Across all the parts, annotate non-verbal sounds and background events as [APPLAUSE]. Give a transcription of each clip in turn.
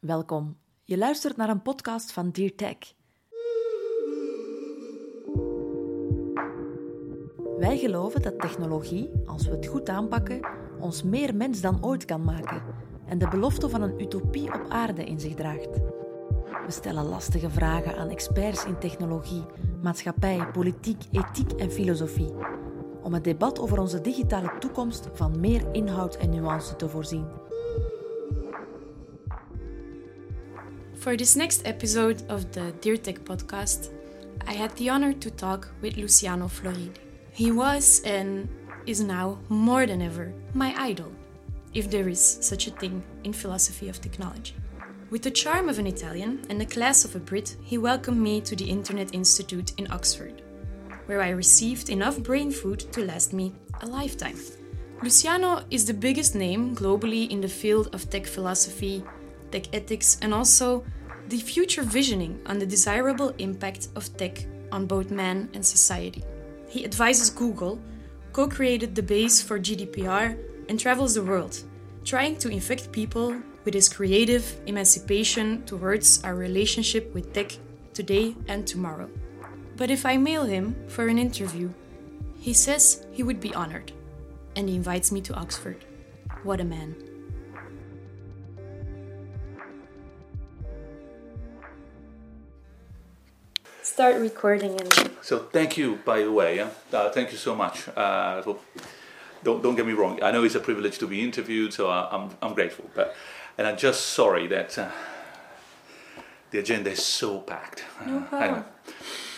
Welkom. Je luistert naar een podcast van Dear Tech. Wij geloven dat technologie, als we het goed aanpakken, ons meer mens dan ooit kan maken en de belofte van een utopie op aarde in zich draagt. We stellen lastige vragen aan experts in technologie, maatschappij, politiek, ethiek en filosofie, om het debat over onze digitale toekomst van meer inhoud en nuance te voorzien. For this next episode of the Dear Tech podcast, I had the honor to talk with Luciano Floridi. He was and is now more than ever my idol, if there is such a thing in philosophy of technology. With the charm of an Italian and the class of a Brit, he welcomed me to the Internet Institute in Oxford, where I received enough brain food to last me a lifetime. Luciano is the biggest name globally in the field of tech philosophy, tech ethics, and also the future visioning on the desirable impact of tech on both man and society. He advises Google, co created the base for GDPR, and travels the world, trying to infect people with his creative emancipation towards our relationship with tech today and tomorrow. But if I mail him for an interview, he says he would be honored, and he invites me to Oxford. What a man. Start recording and So thank you, by the way. Yeah? Uh, thank you so much. Uh, don't don't get me wrong. I know it's a privilege to be interviewed, so I, I'm I'm grateful. But and I'm just sorry that uh, the agenda is so packed. No Uh, problem. anyway,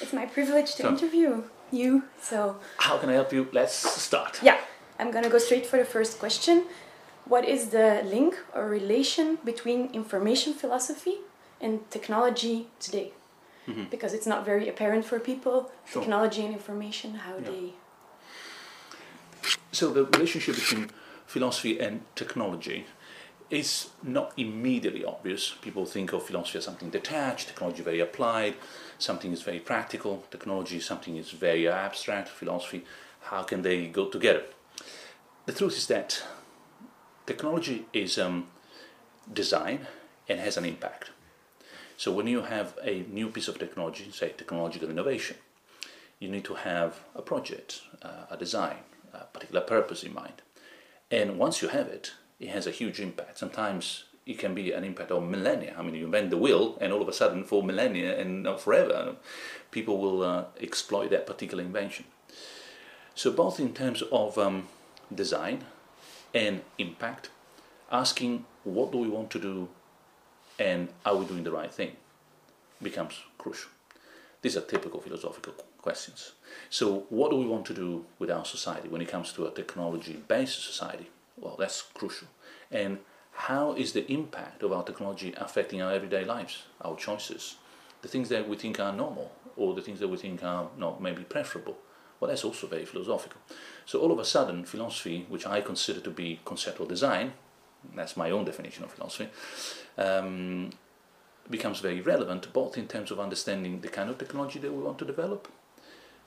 It's my privilege to So- interview you. So, how can I help you? Let's start. yeah, I'm gonna go straight for the first question. What is the link or relation between information philosophy and technology today? Because it's not very apparent for people. Sure. Technology and information, how Yeah. they. So the relationship between philosophy and technology is not immediately obvious. People think of philosophy as something detached, technology very applied, something is very practical, technology is something is very abstract, philosophy, how can they go together? The truth is that technology is um, design and has an impact. So when you have a new piece of technology, say technological innovation, you need to have a project, uh, a design, a particular purpose in mind. And once you have it, it has a huge impact. Sometimes it can be an impact of millennia. I mean, you invent the wheel, and all of a sudden, for millennia and forever, people will uh, exploit that particular invention. So, both in terms of um, design and impact, asking what do we want to do and are we doing the right thing becomes crucial. These are typical philosophical questions. So, what do we want to do with our society when it comes to a technology based society? Well, that's crucial. And how is the impact of our technology affecting our everyday lives, our choices, the things that we think are normal, or the things that we think are not maybe preferable? Well, that's also very philosophical. So, all of a sudden, philosophy, which I consider to be conceptual design, that's my own definition of philosophy, um, becomes very relevant both in terms of understanding the kind of technology that we want to develop,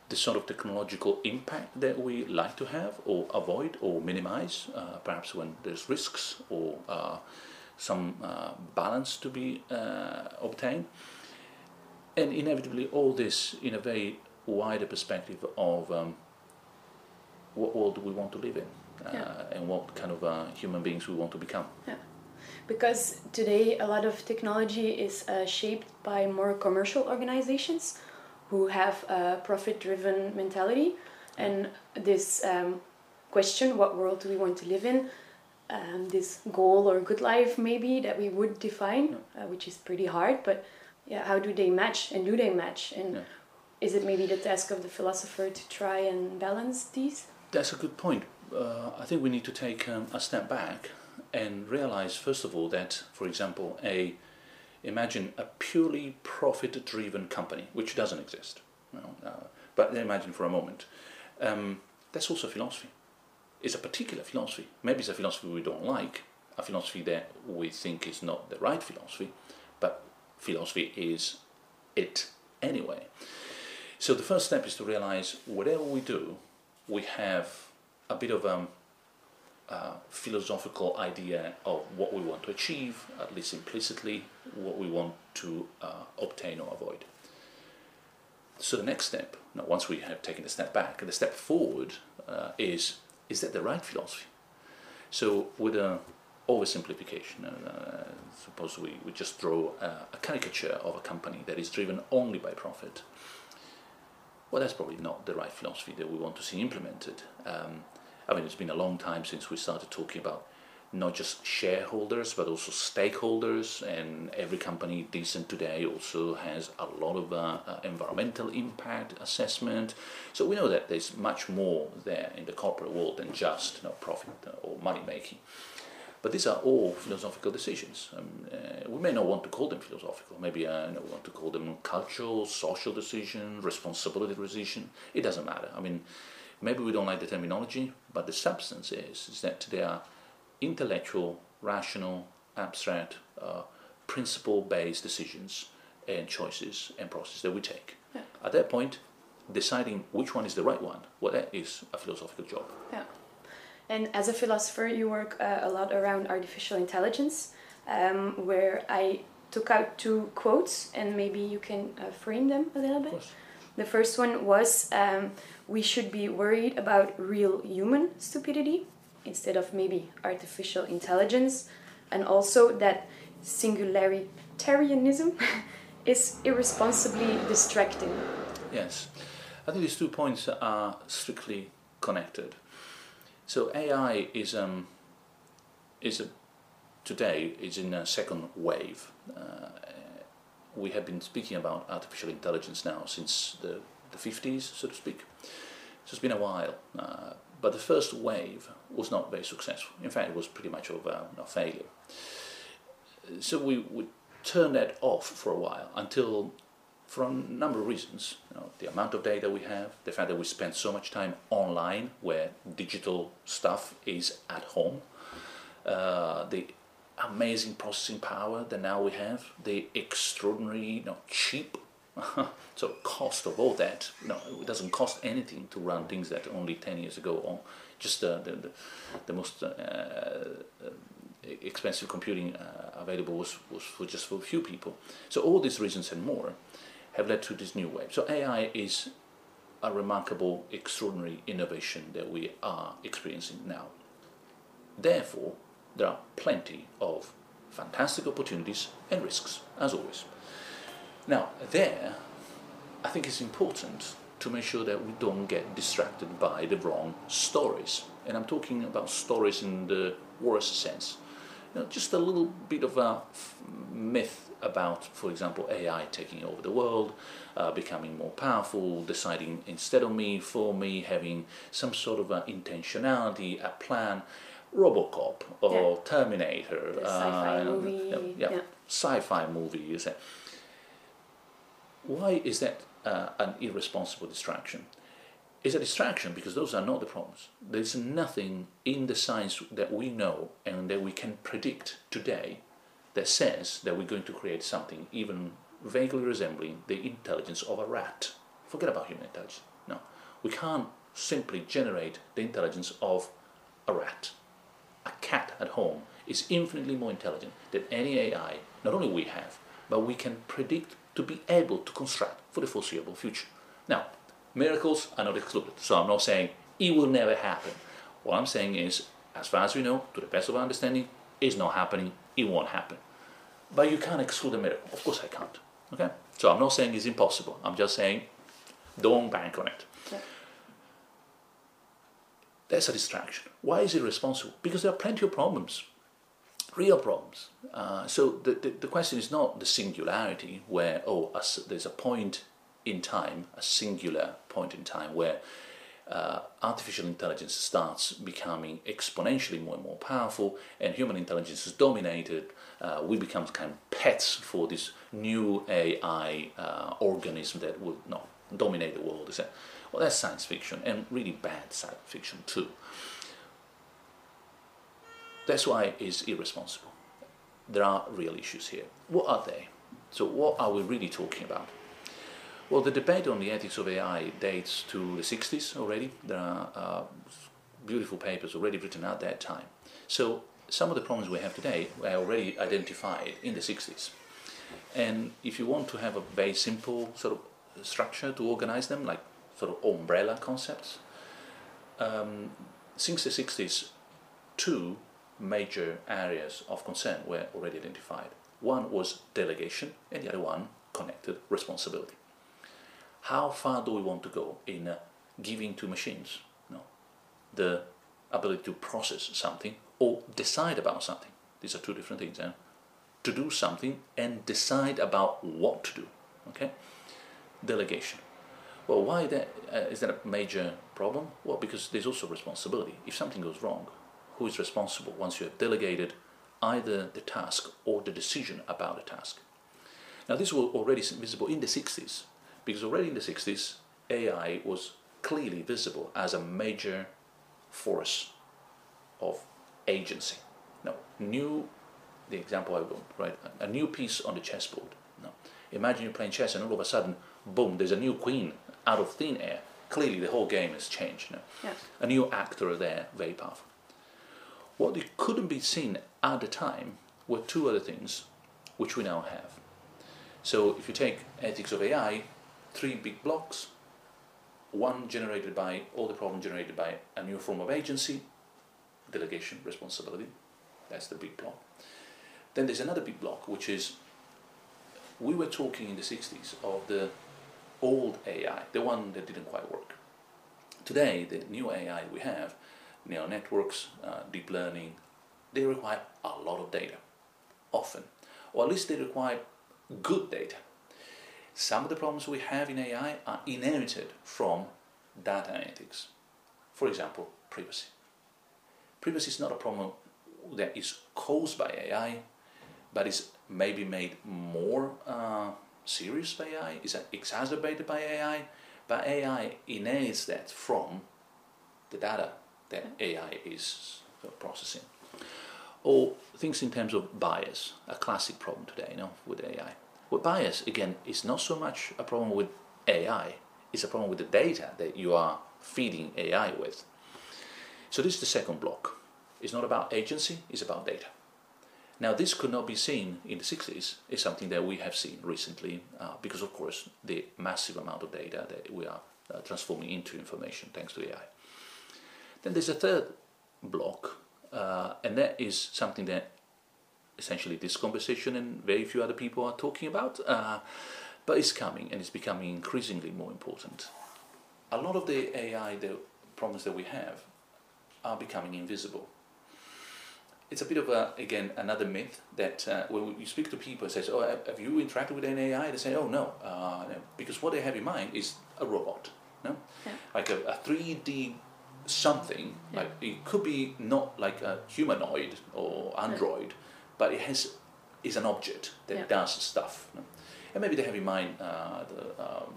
the sort of technological impact that we like to have or avoid or minimize, uh, perhaps when there's risks or uh, some uh, balance to be uh, obtained, and inevitably all this in a very wider perspective of um, what world do we want to live in uh, Yeah. and what kind of uh, human beings we want to become. Yeah. Because today a lot of technology is uh, shaped by more commercial organizations who have a profit driven mentality and this um, question what world do we want to live in? Um, this goal or good life, maybe that we would define, uh, which is pretty hard, but yeah, how do they match and do they match? And Yeah. is it maybe the task of the philosopher to try and balance these? That's a good point. Uh, I think we need to take um, a step back and realize, first of all, that, for example, a imagine a purely profit-driven company, which doesn't exist. You know, uh, but imagine for a moment, um, that's also philosophy. It's a particular philosophy. Maybe it's a philosophy we don't like, a philosophy that we think is not the right philosophy, but philosophy is it anyway. So the first step is to realize whatever we do, we have a bit of um, uh, philosophical idea of what we want to achieve, at least implicitly, what we want to uh, obtain or avoid. So the next step, now once we have taken a step back, and the step forward uh, is is that the right philosophy? So with a oversimplification, uh, suppose we, we just draw a, a caricature of a company that is driven only by profit. Well, that's probably not the right philosophy that we want to see implemented. Um, I mean, it's been a long time since we started talking about not just shareholders but also stakeholders, and every company decent today also has a lot of uh, uh, environmental impact assessment. So we know that there's much more there in the corporate world than just you know, profit or money making. But these are all philosophical decisions. Um, uh, we may not want to call them philosophical. Maybe uh, we want to call them cultural, social decision, responsibility decision. It doesn't matter. I mean, Maybe we don't like the terminology, but the substance is, is that they are intellectual, rational, abstract, uh, principle-based decisions and choices and processes that we take. Yeah. At that point, deciding which one is the right one, well, that is a philosophical job. Yeah. And as a philosopher, you work uh, a lot around artificial intelligence, um, where I took out two quotes, and maybe you can uh, frame them a little bit. The first one was um, we should be worried about real human stupidity instead of maybe artificial intelligence, and also that singularitarianism [LAUGHS] is irresponsibly distracting. Yes, I think these two points are strictly connected. So AI is um, is a, today is in a second wave. Uh, we have been speaking about artificial intelligence now since the, the 50s, so to speak. So it's been a while. Uh, but the first wave was not very successful. In fact, it was pretty much of a, a failure. So we, we turned that off for a while until, for a number of reasons, you know, the amount of data we have, the fact that we spend so much time online where digital stuff is at home, uh, the amazing processing power that now we have, the extraordinary, you know, cheap [LAUGHS] so cost of all that, you know, it doesn't cost anything to run things that only 10 years ago, or just uh, the, the, the, most uh, uh, expensive computing uh, available was, was for just for a few people. So all these reasons and more have led to this new wave. So AI is a remarkable, extraordinary innovation that we are experiencing now. Therefore, there are plenty of fantastic opportunities and risks, as always. Now, there, I think it's important to make sure that we don't get distracted by the wrong stories. And I'm talking about stories in the worst sense. You know, just a little bit of a myth about, for example, AI taking over the world, uh, becoming more powerful, deciding instead of me, for me, having some sort of intentionality, a plan. Robocop or yeah. Terminator, sci-fi uh, movie, yeah, sci-fi movie. You say why is that uh, an irresponsible distraction? It's a distraction because those are not the problems. There's nothing in the science that we know and that we can predict today that says that we're going to create something even vaguely resembling the intelligence of a rat. Forget about human intelligence. No, we can't simply generate the intelligence of a rat. A cat at home is infinitely more intelligent than any AI, not only we have, but we can predict to be able to construct for the foreseeable future. Now, miracles are not excluded, so I'm not saying it will never happen. What I'm saying is, as far as we know, to the best of our understanding, it's not happening, it won't happen. But you can't exclude a miracle. Of course I can't. Okay? So I'm not saying it's impossible. I'm just saying don't bank on it. Yeah. That's a distraction. Why is it responsible? Because there are plenty of problems real problems. Uh, so the, the, the, question is not the singularity where, oh, a, there's a point in time, a singular point in time where uh, artificial intelligence starts becoming exponentially more and more powerful and human intelligence is dominated. Uh, we become kind of pets for this new AI uh, organism that will not dominate the world. Well, that's science fiction and really bad science fiction too. That's why it's irresponsible. There are real issues here. What are they? So, what are we really talking about? Well, the debate on the ethics of AI dates to the 60s already. There are uh, beautiful papers already written at that time. So some of the problems we have today were already identified in the 60s. And if you want to have a very simple sort of structure to organize them, like sort of umbrella concepts, um, since the 60s, two major areas of concern were already identified. One was delegation, and the other one connected responsibility. How far do we want to go in uh, giving to machines no, the ability to process something or decide about something? These are two different things. Eh? To do something and decide about what to do. Okay, delegation. Well, why that uh, is that a major problem? Well, because there's also responsibility. If something goes wrong, who is responsible once you have delegated either the task or the decision about the task? Now, this was already visible in the 60s, because already in the 60s, AI was clearly visible as a major force of agency. Now, new, the example I will write, a new piece on the chessboard. Now, imagine you're playing chess and all of a sudden, boom, there's a new queen out of thin air. Clearly, the whole game has changed. You know? Yeah. A new actor there, very powerful. What couldn't be seen at the time were two other things which we now have. So if you take ethics of AI, three big blocks, one generated by all the problems generated by a new form of agency, delegation, responsibility. That's the big block. Then there's another big block, which is we were talking in the 60s of the old AI, the one that didn't quite work. Today, the new AI we have, neural networks, uh, deep learning, they require a lot of data, often. Or at least they require good data. Some of the problems we have in AI are inherited from data analytics. For example, privacy. Privacy is not a problem that is caused by AI, but is maybe made more uh, serious by AI, is exacerbated by AI, but AI inherits that from the data that AI is processing. Or things in terms of bias, a classic problem today, you know, with AI. With bias, again, is not so much a problem with AI, it's a problem with the data that you are feeding AI with. So this is the second block. It's not about agency, it's about data. Now, this could not be seen in the 60s. It's something that we have seen recently uh, because, of course, the massive amount of data that we are uh, transforming into information thanks to AI. Then there's a third block, uh, and that is something that essentially this conversation and very few other people are talking about, uh, but it's coming and it's becoming increasingly more important. A lot of the AI the problems that we have are becoming invisible it's a bit of a again another myth that uh, when you speak to people says, "Oh, have you interacted with an AI?" They say, "Oh, no," uh, because what they have in mind is a robot, no, yeah. like a three D something. Yeah. Like it could be not like a humanoid or android, yeah. but it has is an object that does stuff. No? And maybe they have in mind uh, the, um,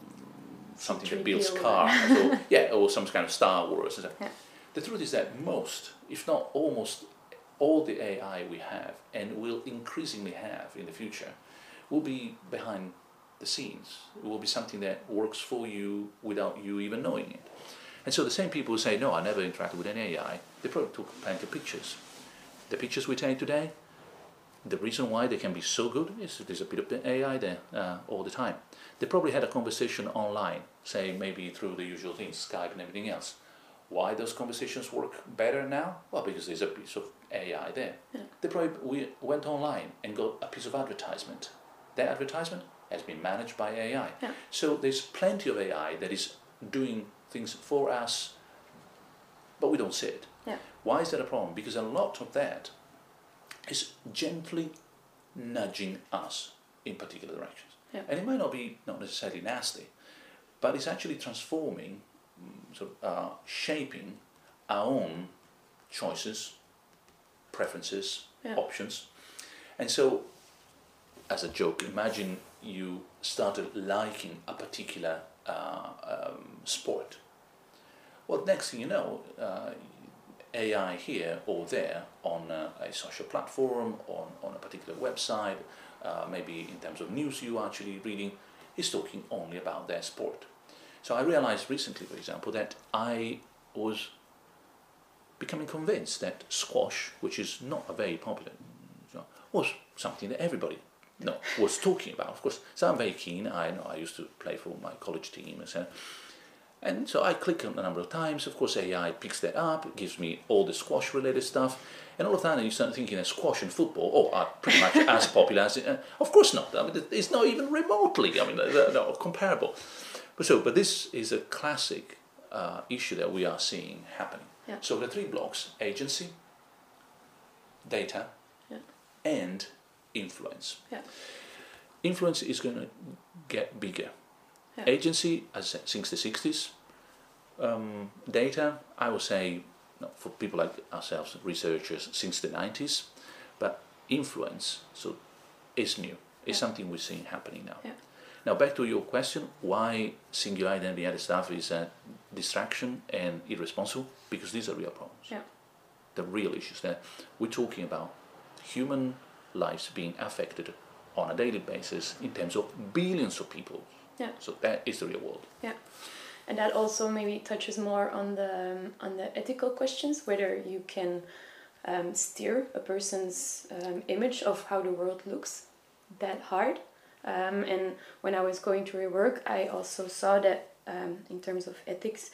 something that builds cars, or, yeah, or some kind of Star Wars. [LAUGHS] The truth is that most, if not almost all the AI we have and will increasingly have in the future will be behind the scenes. It will be something that works for you without you even knowing it. And so the same people who say, no, I never interacted with any AI, they probably took plenty of pictures. The pictures we take today, the reason why they can be so good is there's a bit of AI there uh, all the time. They probably had a conversation online, say maybe through the usual things, Skype and everything else. Why those conversations work better now? Well, because there's a piece of AI there. Yeah. They probably we went online and got a piece of advertisement. That advertisement has been managed by AI. Yeah. So there's plenty of AI that is doing things for us, but we don't see it. Yeah. Why is that a problem? Because a lot of that is gently nudging us in particular directions. Yeah. And it might not be not necessarily nasty, but it's actually transforming, sort of, uh, shaping our own choices, preferences, yeah. options. And so, as a joke, imagine you started liking a particular uh, um, sport. Well, next thing you know, uh, AI here or there on a, a social platform, on, on a particular website, uh, maybe in terms of news you are actually reading, is talking only about their sport. So I realized recently, for example, that I was becoming convinced that squash, which is not a very popular, was something that everybody no, was talking about. Of course, so I'm very keen. I know I used to play for my college team and so. And so I click on a number of times. Of course, AI picks that up, gives me all the squash related stuff. And all of that, you start thinking that squash and football oh, are pretty much as [LAUGHS] popular as. Uh, of course not. I mean, it's not even remotely. I mean, they're not comparable. But so, but this is a classic uh, issue that we are seeing happening. Yeah. So the three blocks: agency, data, Yeah. and influence. Yeah. Influence is going to get bigger. Agency, as since the 60s. Um, data, I would say, for people like ourselves, researchers, since the 90s. But influence, so is new. It's something we're seeing happening now. Now back to your question, why singularity and the other stuff is a distraction and irresponsible? Because these are real problems. Yeah. The real issues that we're talking about human lives being affected on a daily basis in terms of billions of people. Yeah. So that is the real world. Yeah. and that also maybe touches more on the um, on the ethical questions whether you can um, steer a person's um, image of how the world looks that hard um, and when i was going through your work i also saw that um, in terms of ethics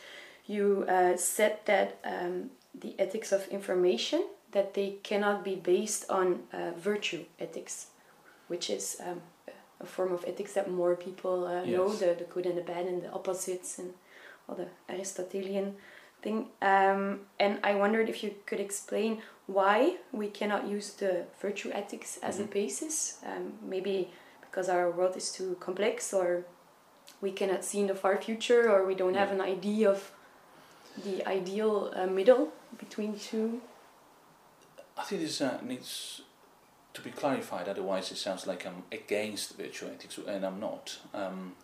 you uh, said that um, the ethics of information that they cannot be based on uh, virtue ethics which is um, a form of ethics that more people uh, know the, the good and the bad and the opposites and all the Aristotelian thing. Um, and I wondered if you could explain why we cannot use the virtue ethics as a Mhm. basis. Um, maybe because our world is too complex, or we cannot see in the far future, or we don't have an idea of the ideal uh, middle between two. I think this uh, needs to be clarified, otherwise it sounds like I'm against virtual ethics, and I'm not. Um,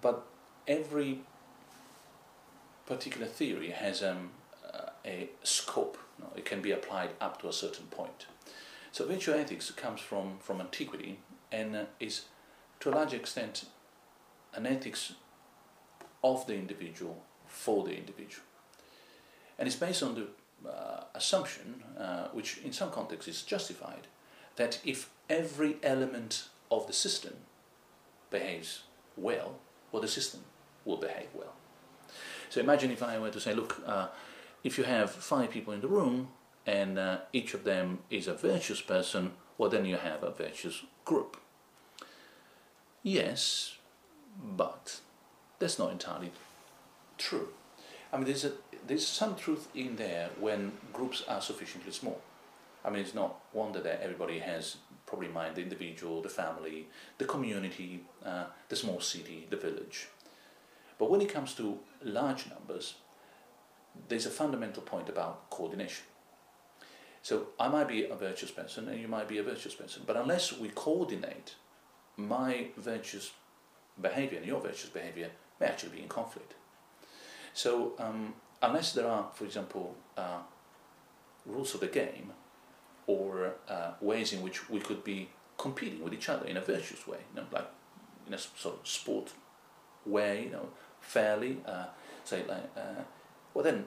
but every particular theory has um, a scope. you know, it can be applied up to a certain point. So virtual ethics comes from, from antiquity and is to a large extent an ethics of the individual for the individual. And it's based on the uh, assumption, uh, which in some contexts is justified, that if every element of the system behaves well, well, the system will behave well. So imagine if I were to say, look, uh, if you have five people in the room and uh, each of them is a virtuous person, well, then you have a virtuous group. Yes, but that's not entirely true. I mean, there's, a, there's some truth in there when groups are sufficiently small. I mean, it's not wonder that everybody has probably in mind the individual, the family, the community, uh, the small city, the village. But when it comes to large numbers, there's a fundamental point about coordination. So I might be a virtuous person and you might be a virtuous person, but unless we coordinate, my virtuous behavior and your virtuous behavior may actually be in conflict. So um, unless there are, for example, uh, rules of the game or uh, ways in which we could be competing with each other in a virtuous way, you know, like in a sort of sport way, you know, fairly, uh, say, like, uh, well then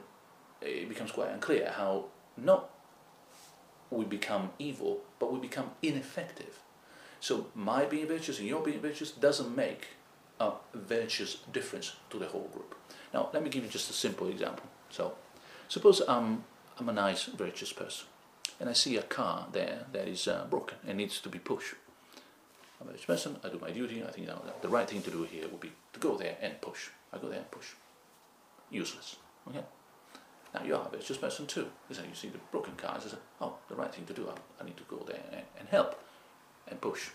it becomes quite unclear how not we become evil, but we become ineffective. So my being virtuous and your being virtuous doesn't make a virtuous difference to the whole group. Now, let me give you just a simple example. So, suppose I'm, I'm a nice, virtuous person, and I see a car there that is uh, broken and needs to be pushed. I'm a virtuous person, I do my duty, I think you know, the right thing to do here would be to go there and push. I go there and push. Useless. Okay? Now you are a virtuous person too. You see the broken car, and say, oh, the right thing to do, I, I need to go there and, and help and push.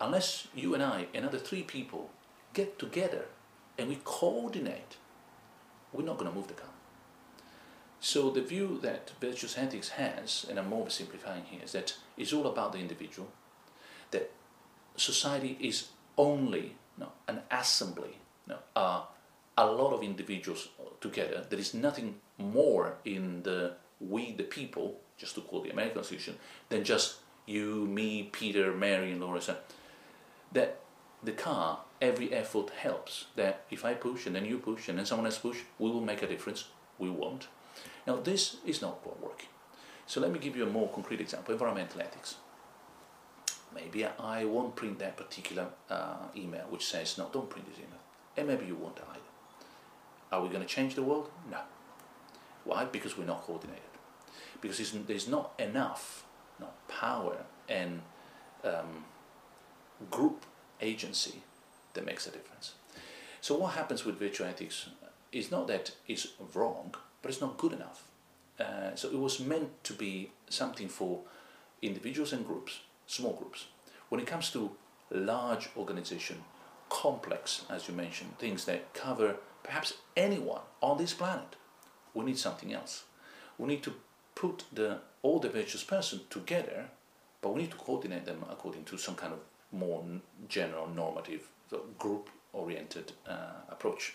Unless you and I and other three people get together and we coordinate, we're not going to move the car. So the view that virtuous ethics has, and I'm oversimplifying here, is that it's all about the individual, that society is only no, an assembly, no, uh, a lot of individuals together. There is nothing more in the we the people, just to call the American Constitution, than just you, me, Peter, Mary, and Laura. So that the car, every effort helps. That if I push and then you push and then someone else push, we will make a difference. We won't. Now, this is not working. So let me give you a more concrete example, environmental ethics. Maybe I won't print that particular uh, email which says, no, don't print this email. And maybe you won't either. Are we going to change the world? No. Why? Because we're not coordinated. Because there's not enough no, power and um, group agency that makes a difference. So what happens with virtue ethics is not that it's wrong, but it's not good enough. Uh, so it was meant to be something for individuals and groups, small groups. When it comes to large organization, complex, as you mentioned, things that cover perhaps anyone on this planet, we need something else. We need to put the, all the virtuous person together, but we need to coordinate them according to some kind of more general normative so group-oriented uh, approach.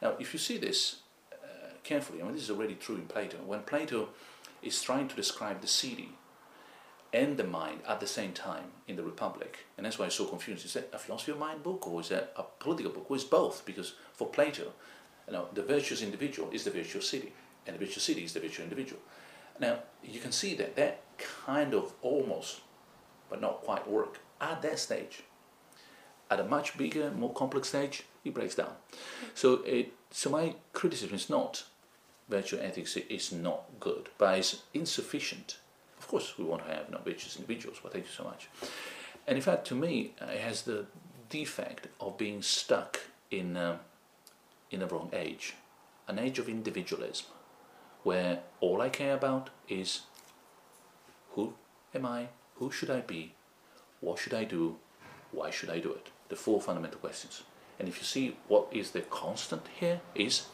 Now, if you see this uh, carefully, I mean, this is already true in Plato. When Plato is trying to describe the city and the mind at the same time in the Republic, and that's why it's so confused. Is that a philosophy of mind book or is that a political book? Or is both? Because for Plato, you know, the virtuous individual is the virtuous city, and the virtuous city is the virtuous individual. Now, you can see that that kind of almost, but not quite work at that stage. At a much bigger, more complex stage, it breaks down. So, it, so my criticism is not virtue ethics is not good, but it's insufficient. Of course, we want to have no virtuous individuals, but thank you so much. And in fact, to me, it has the defect of being stuck in. Uh, in a wrong age, an age of individualism, where all I care about is who am I, who should I be, what should I do, why should I do it? The four fundamental questions. And if you see what is the constant here is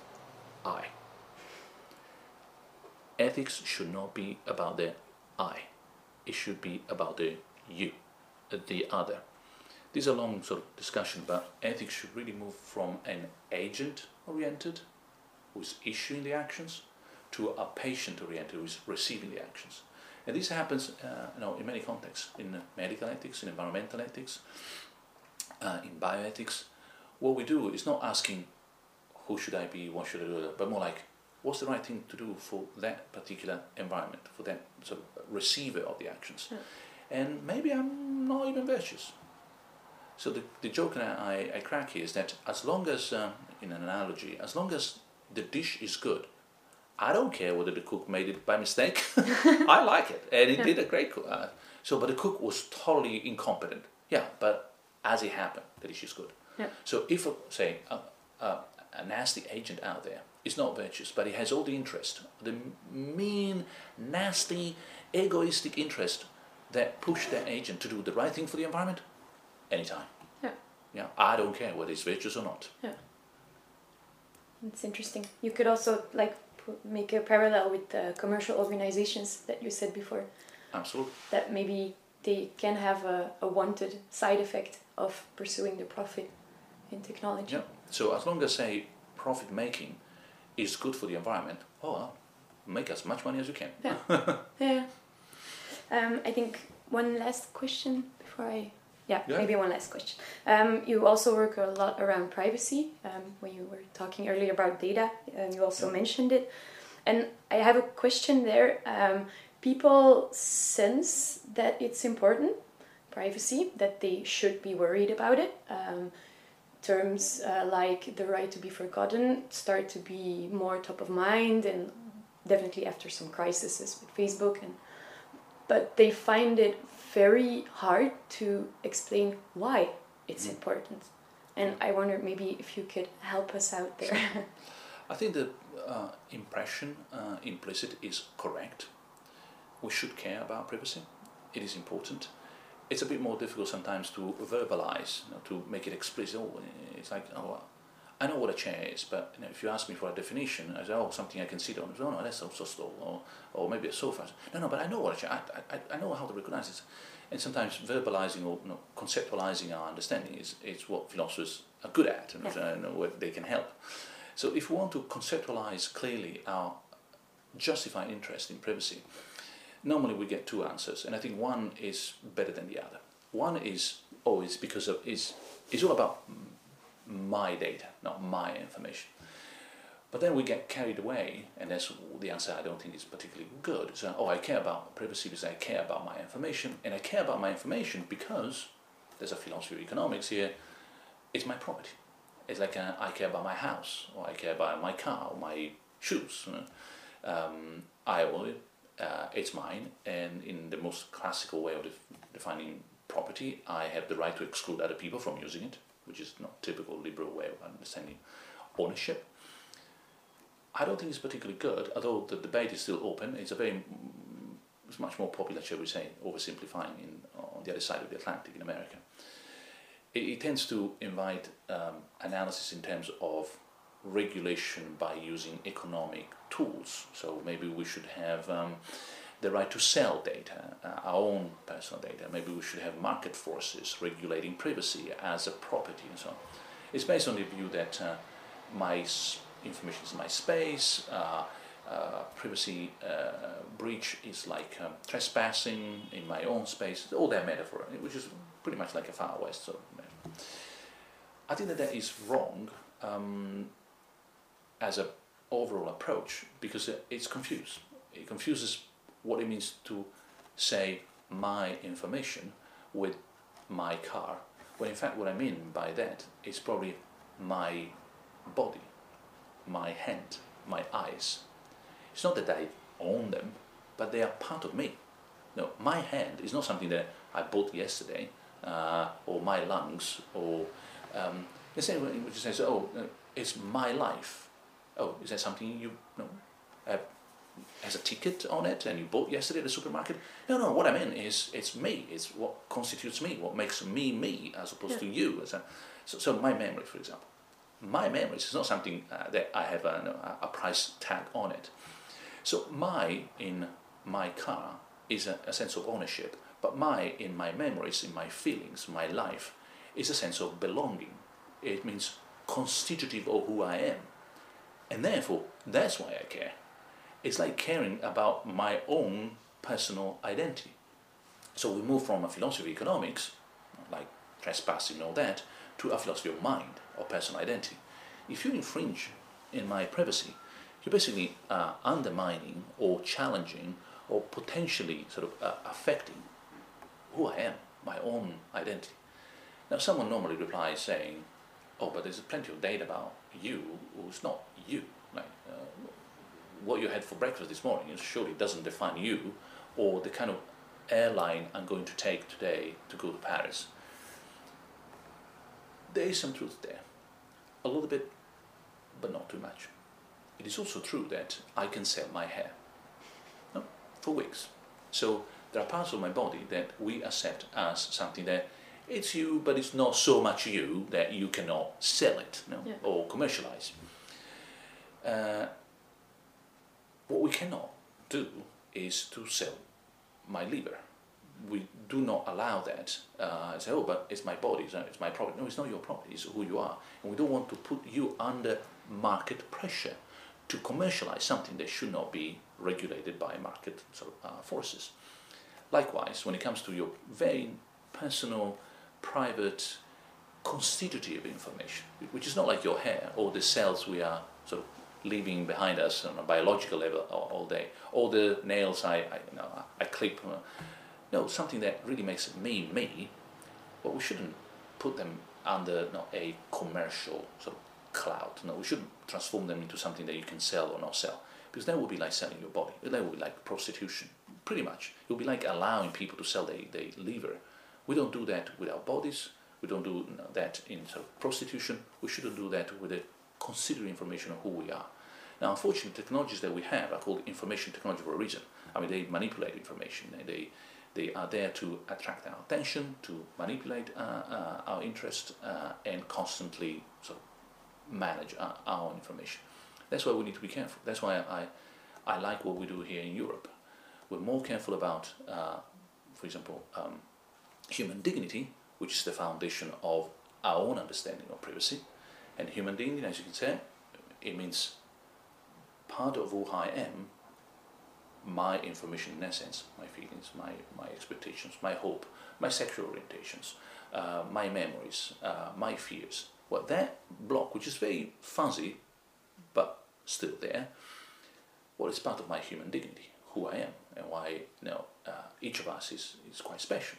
I. Ethics should not be about the I. It should be about the you, the other. This is a long sort of discussion, but ethics should really move from an agent-oriented, who's issuing the actions, to a patient-oriented, who's receiving the actions. And this happens uh, you know, in many contexts, in medical ethics, in environmental ethics, uh, in bioethics. What we do is not asking who should I be, what should I do, but more like what's the right thing to do for that particular environment, for that sort of receiver of the actions. Yeah. And maybe I'm not even virtuous. So the, the joke that I, I crack here is that as long as, uh, in an analogy, as long as the dish is good, I don't care whether the cook made it by mistake. [LAUGHS] [LAUGHS] I like it, and it yeah. did a great cook. Uh, so, but the cook was totally incompetent. Yeah, but as it happened, the dish is good. Yeah. So, if say a, a, a nasty agent out there is not virtuous, but he has all the interest, the mean, nasty, egoistic interest that push that agent to do the right thing for the environment, anytime. Yeah. Yeah, I don't care whether it's virtuous or not. Yeah. It's interesting. You could also like make a parallel with the commercial organizations that you said before. Absolutely. That maybe they can have a, a wanted side effect of pursuing the profit in technology. Yeah. So as long as say profit making is good for the environment, oh, well, make as much money as you can. Yeah. [LAUGHS] yeah. Um, I think one last question before I yeah, yeah, maybe one last question. Um, you also work a lot around privacy. Um, when you were talking earlier about data, um, you also yeah. mentioned it. And I have a question there. Um, people sense that it's important, privacy, that they should be worried about it. Um, terms uh, like the right to be forgotten start to be more top of mind, and definitely after some crises with Facebook and but they find it very hard to explain why it's mm. important. And I wonder maybe if you could help us out there. [LAUGHS] I think the uh, impression uh, implicit is correct. We should care about privacy. It is important. It's a bit more difficult sometimes to verbalize, you know, to make it explicit. Oh, it's like, oh, I know what a chair is, but you know, if you ask me for a definition, I say, oh, something I can sit on. Oh, no, that's also stool, or, or maybe a sofa. No, no, but I know what a chair. I, I, I know how to recognize it. And sometimes verbalizing or you know, conceptualizing our understanding is, is what philosophers are good at and yeah. know what they can help. So if we want to conceptualize clearly our justified interest in privacy, normally we get two answers, and I think one is better than the other. One is, oh, it's because of, it's, it's all about my data, not my information. But then we get carried away, and that's the answer I don't think is particularly good. So, oh, I care about privacy because I care about my information, and I care about my information because there's a philosophy of economics here. It's my property. It's like uh, I care about my house, or I care about my car, or my shoes. Um, I own it. Uh, it's mine, and in the most classical way of def- defining property, I have the right to exclude other people from using it, which is not typical liberal way of understanding ownership. I don't think it's particularly good, although the debate is still open. It's a very, it's much more popular, shall we say, oversimplifying in, on the other side of the Atlantic in America. It, it tends to invite um, analysis in terms of regulation by using economic tools. So maybe we should have um, the right to sell data, uh, our own personal data. Maybe we should have market forces regulating privacy as a property and so on. It's based on the view that uh, my information is my space. Uh, uh, privacy uh, breach is like um, trespassing in my own space. All that metaphor, which is pretty much like a Far West. So, I think that that is wrong um, as an overall approach because it's confused. It confuses what it means to say my information with my car, when in fact what I mean by that is probably my body my hand, my eyes. It's not that I own them, but they are part of me. No, my hand is not something that I bought yesterday, uh, or my lungs, or um, the same way which says, oh, uh, it's my life. Oh, is that something you has a ticket on it and you bought yesterday at the supermarket? No, no, what I mean is it's me. It's what constitutes me, what makes me me, as opposed yeah. to you. So, so my memory, for example my memories is not something uh, that I have a, a, price tag on it. So my in my car is a, a, sense of ownership, but my in my memories, in my feelings, my life is a sense of belonging. It means constitutive of who I am. And therefore, that's why I care. It's like caring about my own personal identity. So we move from a philosophy of economics, like trespassing and all that, to a philosophy of mind or personal identity. If you infringe in my privacy, you're basically uh, undermining or challenging or potentially sort of uh, affecting who I am, my own identity. Now, someone normally replies saying, "Oh, but there's plenty of data about you who's not you. Like uh, what you had for breakfast this morning surely doesn't define you, or the kind of airline I'm going to take today to go to Paris." There is some truth there a little bit, but not too much. It is also true that I can sell my hair no, for wigs. So there are parts of my body that we accept as something that it's you, but it's not so much you that you cannot sell it no, yeah. or commercialize. Uh, what we cannot do is to sell my liver we do not allow that. Uh, say, oh, but it's my body, it's my property. No, it's not your property, it's who you are. And we don't want to put you under market pressure to commercialize something that should not be regulated by market uh, forces. Likewise, when it comes to your very personal, private, constitutive information, which is not like your hair or the cells we are sort of leaving behind us on a biological level all, day, All the nails I, I, you know, I clip. Uh, no, something that really makes me me, but we shouldn't put them under a commercial sort of cloud. No, we shouldn't transform them into something that you can sell or not sell, because that would be like selling your body. That would be like prostitution, pretty much. It would be like allowing people to sell their, their liver. We don't do that with our bodies. We don't do that in sort of prostitution. We shouldn't do that with the considered information of who we are. Now, unfortunately, technologies that we have are called information technology for a reason. I mean, they manipulate information. They they are there to attract our attention, to manipulate uh, uh, our interest, uh, and constantly sort of manage our, our, information. That's why we need to be careful. That's why I, I like what we do here in Europe. We're more careful about, uh, for example, um, human dignity, which is the foundation of our own understanding of privacy. And human dignity, as you can say, it means part of who I am my information in essence, my feelings, my, my expectations, my hope, my sexual orientations, uh, my memories, uh, my fears. Well, that block, which is very fuzzy, but still there. Well, it's part of my human dignity, who I am, and why you know, uh, each of us is, is quite special.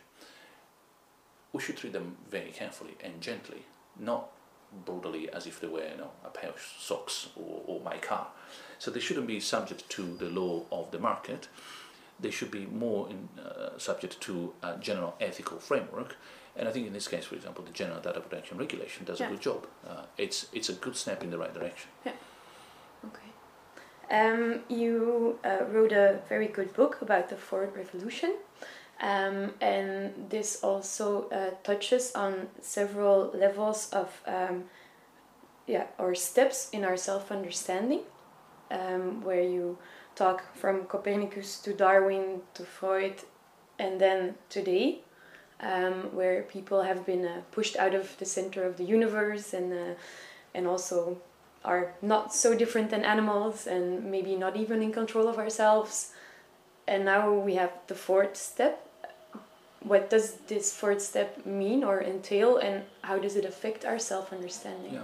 We should treat them very carefully and gently, not brutally as if they were you know, a pair of socks or, or my car. So they shouldn't be subject to the law of the market. They should be more in, uh, subject to a general ethical framework. And I think in this case, for example, the General Data Protection Regulation does Yeah. a good job. Uh, it's, it's a good step in the right direction. Yeah. Okay. Um, you uh, wrote a very good book about the fourth revolution, um, and this also uh, touches on several levels of um, yeah or steps in our self-understanding, um, where you talk from Copernicus to Darwin to Freud, and then today, um, where people have been uh, pushed out of the center of the universe and uh, and also are not so different than animals and maybe not even in control of ourselves. And now we have the fourth step. What does this fourth step mean or entail, and how does it affect our self understanding? Yeah,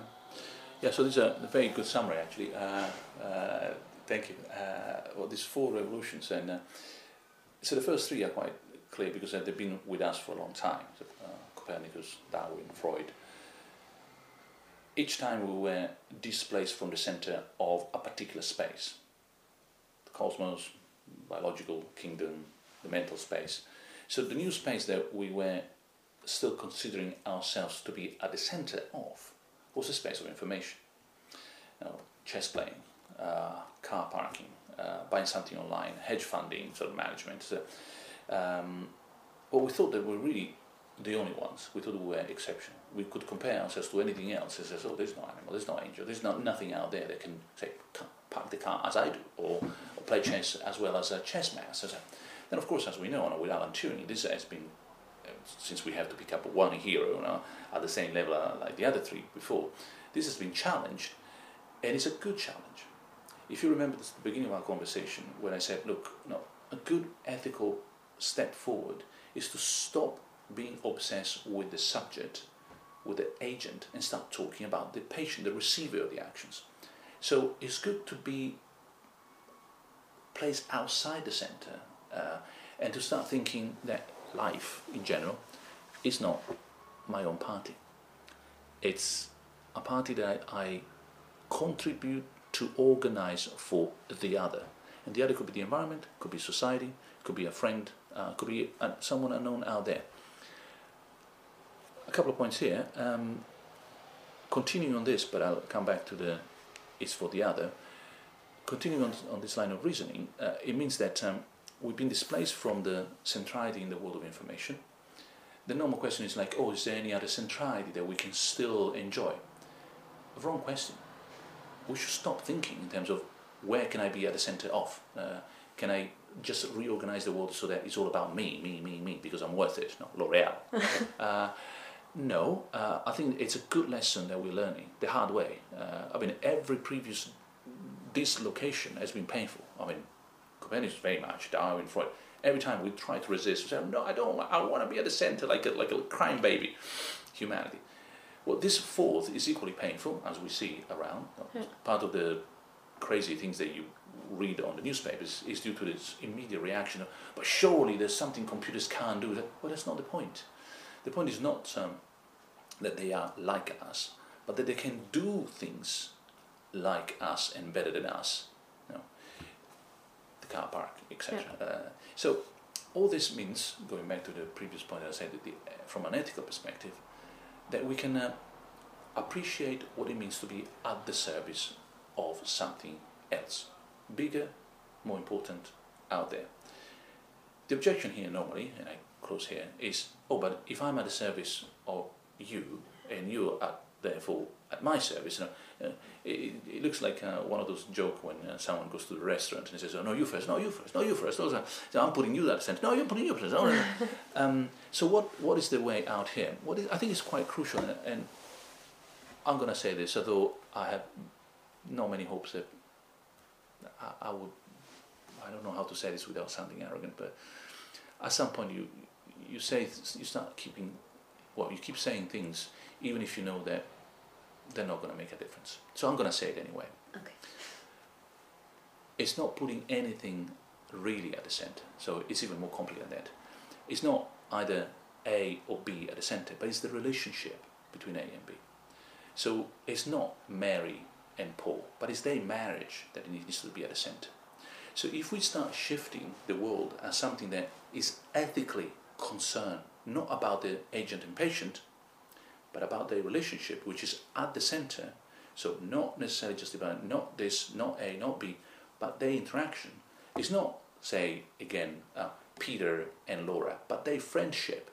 yeah. So this is a very good summary, actually. Uh, uh, thank you. Uh, well, these four revolutions, and uh, so the first three are quite clear because they've been with us for a long time. So, uh, Copernicus, Darwin, Freud. Each time we were displaced from the center of a particular space, the cosmos, biological kingdom, the mental space. So the new space that we were still considering ourselves to be at the center of was a space of information. You know, chess playing, uh, car parking, uh, buying something online, hedge funding, sort of management. So, um, well, we thought that we were really the only ones. We thought we were exceptional. We could compare ourselves to anything else and say, oh, there's no animal, there's no angel, there's not, nothing out there that can say, park the car as I do, or, or play chess as well as a chess master. So, then, of course, as we know, with Alan Turing, this has been since we have to pick up one hero know, at the same level uh, like the other three before, this has been challenged, and it's a good challenge. If you remember the beginning of our conversation, when I said, look, no, a good ethical step forward is to stop being obsessed with the subject, with the agent, and start talking about the patient, the receiver of the actions. So it's good to be placed outside the center uh, and to start thinking that life in general is not my own party. It's a party that I contribute to organize for the other. And the other could be the environment, could be society, could be a friend, uh, could be uh, someone unknown out there. A couple of points here. Um, continuing on this, but I'll come back to the it's for the other. Continuing on, on this line of reasoning, uh, it means that um, we've been displaced from the centrality in the world of information. The normal question is like, oh, is there any other centrality that we can still enjoy? Wrong question. We should stop thinking in terms of where can I be at the center of? Uh, can I just reorganize the world so that it's all about me, me, me, me, because I'm worth it? not L'Oreal. [LAUGHS] uh, no, uh, I think it's a good lesson that we're learning the hard way. Uh, I mean, every previous dislocation has been painful. I mean, Copernicus very much, Darwin, Freud. Every time we try to resist, we say, no, I don't, I want to be at the center like a, like a crying baby, humanity. Well, this fourth is equally painful, as we see around. Part of the crazy things that you read on the newspapers is due to this immediate reaction of, but surely there's something computers can't do. Well, that's not the point. The point is not um, that they are like us, but that they can do things like us and better than us. Car park, etc. Uh, so all this means, going back to the previous point I said, that the, from an ethical perspective, that we can uh, appreciate what it means to be at the service of something else, bigger, more important, out there. The objection here normally, and I close here, is oh, but if I'm at the service of you and you are therefore at my service, you know, uh, it, it looks like uh, one of those jokes when uh, someone goes to the restaurant and says, oh, no, you first, no, you first, no, you first. Those are, so I'm putting you at the center. No, you're putting you first. Oh, no. um, so what, what is the way out here? What is, I think it's quite crucial, and, and I'm going to say this, although I have not many hopes that I, I would, I don't know how to say this without sounding arrogant, but at some point you, you say, you start keeping, well, you keep saying things even if you know that they're not going to make a difference. So I'm going to say it anyway. Okay. it's not putting anything really at the center. So it's even more complicated than that. It's not either A or B at the center, but it's the relationship between A and B. So it's not Mary and Paul, but it's their marriage that needs to be at the center. So if we start shifting the world as something that is ethically concerned, not about the agent and patient, but about their relationship, which is at the center. So not necessarily just about not this, not A, not B, but their interaction. It's not, say, again, uh, Peter and Laura, but their friendship.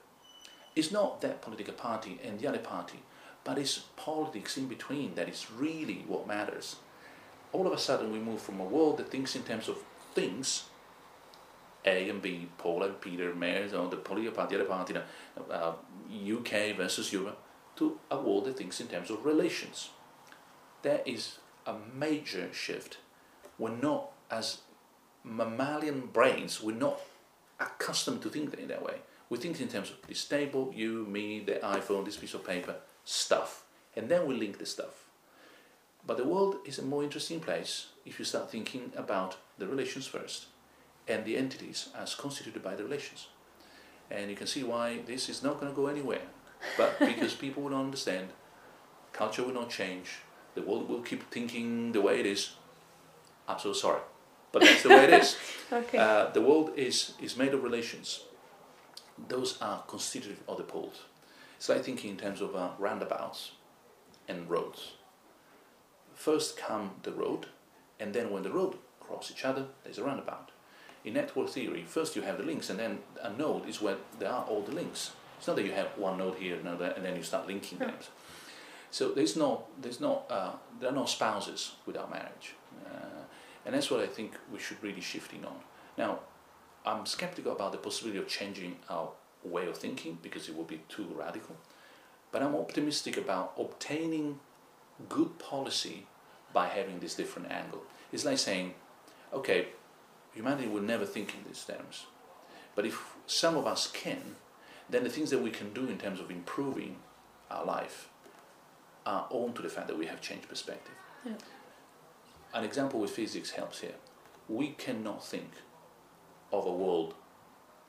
It's not that political party and the other party, but it's politics in between that is really what matters. All of a sudden, we move from a world that thinks in terms of things, A and B, Paul and Peter, mayors, or the political party, the other party, uh, UK versus Europe, to a the things in terms of relations. There is a major shift. We're not, as mammalian brains, we're not accustomed to thinking in that way. We think in terms of this table, you, me, the iPhone, this piece of paper, stuff. And then we link the stuff. But the world is a more interesting place if you start thinking about the relations first and the entities as constituted by the relations. And you can see why this is not going to go anywhere. But because people will not understand, culture will not change, the world will keep thinking the way it is. I'm so sorry. But that's the way it is. [LAUGHS] Okay. Uh, the world is, is made of relations. Those are constitutive of the poles. It's like thinking in terms of uh, roundabouts and roads. First come the road, and then when the road cross each other, there's a roundabout. In network theory, first you have the links, and then a node is where there are all the links. It's not that you have one node here, another, and then you start linking them. So there's no, there's no, uh, there are no spouses without marriage, uh, and that's what I think we should really shifting on. Now, I'm skeptical about the possibility of changing our way of thinking because it will be too radical, but I'm optimistic about obtaining good policy by having this different angle. It's like saying, okay, humanity will never think in these terms, but if some of us can, then the things that we can do in terms of improving our life are owing to the fact that we have changed perspective. Yeah. An example with physics helps here. We cannot think of a world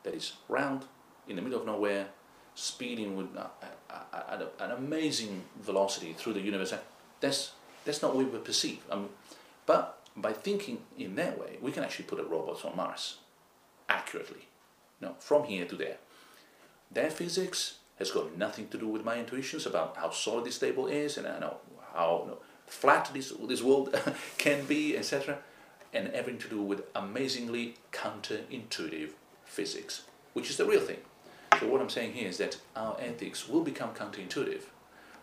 that is round, in the middle of nowhere, speeding with uh, uh, uh, at a- an amazing velocity through the universe. That's, that's not what we perceive. Um, but by thinking in that way, we can actually put a robot on Mars accurately, no, from here to there. Their physics has got nothing to do with my intuitions about how solid this table is and uh, know how know, flat this, this world [LAUGHS] can be, etc. And everything to do with amazingly counterintuitive physics, which is the real thing. So what I'm saying here is that our ethics will become counterintuitive,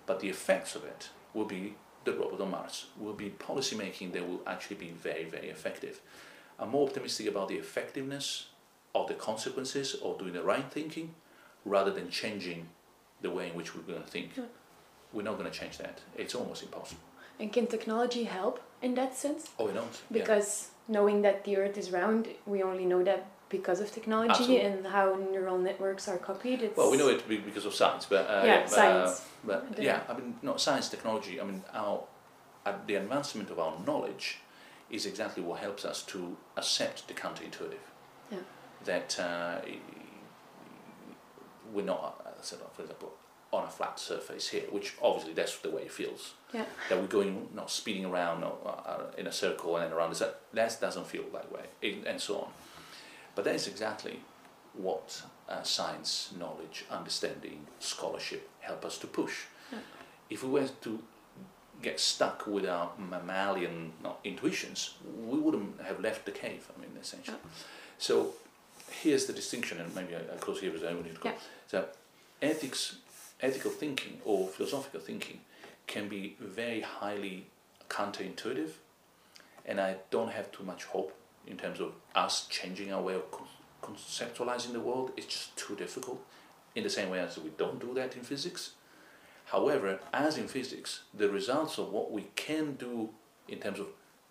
but the effects of it will be the robot on Mars, will be policy making that will actually be very, very effective. I'm more optimistic about the effectiveness of the consequences of doing the right thinking rather than changing the way in which we're going to think. We're not going to change that. It's almost impossible. And can technology help in that sense? Oh, we don't? Yeah. Because knowing that the Earth is round, we only know that because of technology Absolutely. and how neural networks are copied. It's Well, we know it because of science, but uh, Yeah, but, science. Uh, but The- yeah, I mean, not science, technology. I mean, our uh, the advancement of our knowledge is exactly what helps us to accept the counterintuitive. Yeah. That uh, we're not, uh, sort of, for example, on a flat surface here, which obviously that's the way it feels. Yeah. That we're going, not speeding around or, uh, in a circle and then around. That that doesn't feel that way, and- and so on. But that is exactly what uh, science, knowledge, understanding, scholarship help us to push. Yeah. If we were to get stuck with our mammalian no, intuitions, we wouldn't have left the cave. I mean, essentially. So here's the distinction, and maybe uh, I, I close here because I need to go. Yeah. So ethics, ethical thinking or philosophical thinking can be very highly counterintuitive, and I don't have too much hope in terms of us changing our way of conceptualizing the world. It's just too difficult. In the same way as we don't do that in physics. However, as in physics, the results of what we can do in terms of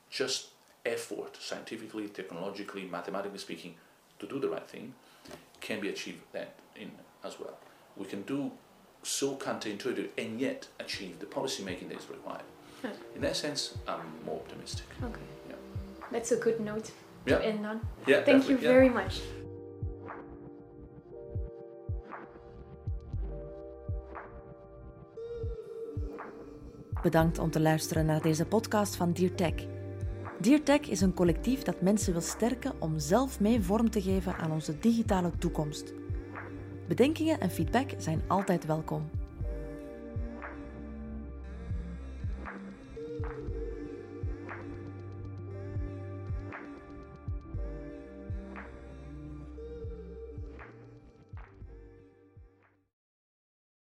just effort, scientifically, technologically, mathematically speaking, to do the right thing, can be achieved that in as well. We can do so counterintuitive and yet achieve the policy making that is required. Yeah. In that sense, I'm more optimistic. Okay. Yeah. that's a good note Yeah. to end on. Yeah, Thank you definitely, yeah. very much. Bedankt om te luisteren naar deze podcast van Dear Tech. Dear Tech is een collectief dat mensen wil sterken om zelf mee vorm te geven aan onze digitale toekomst. Bedenkingen en feedback zijn altijd welkom.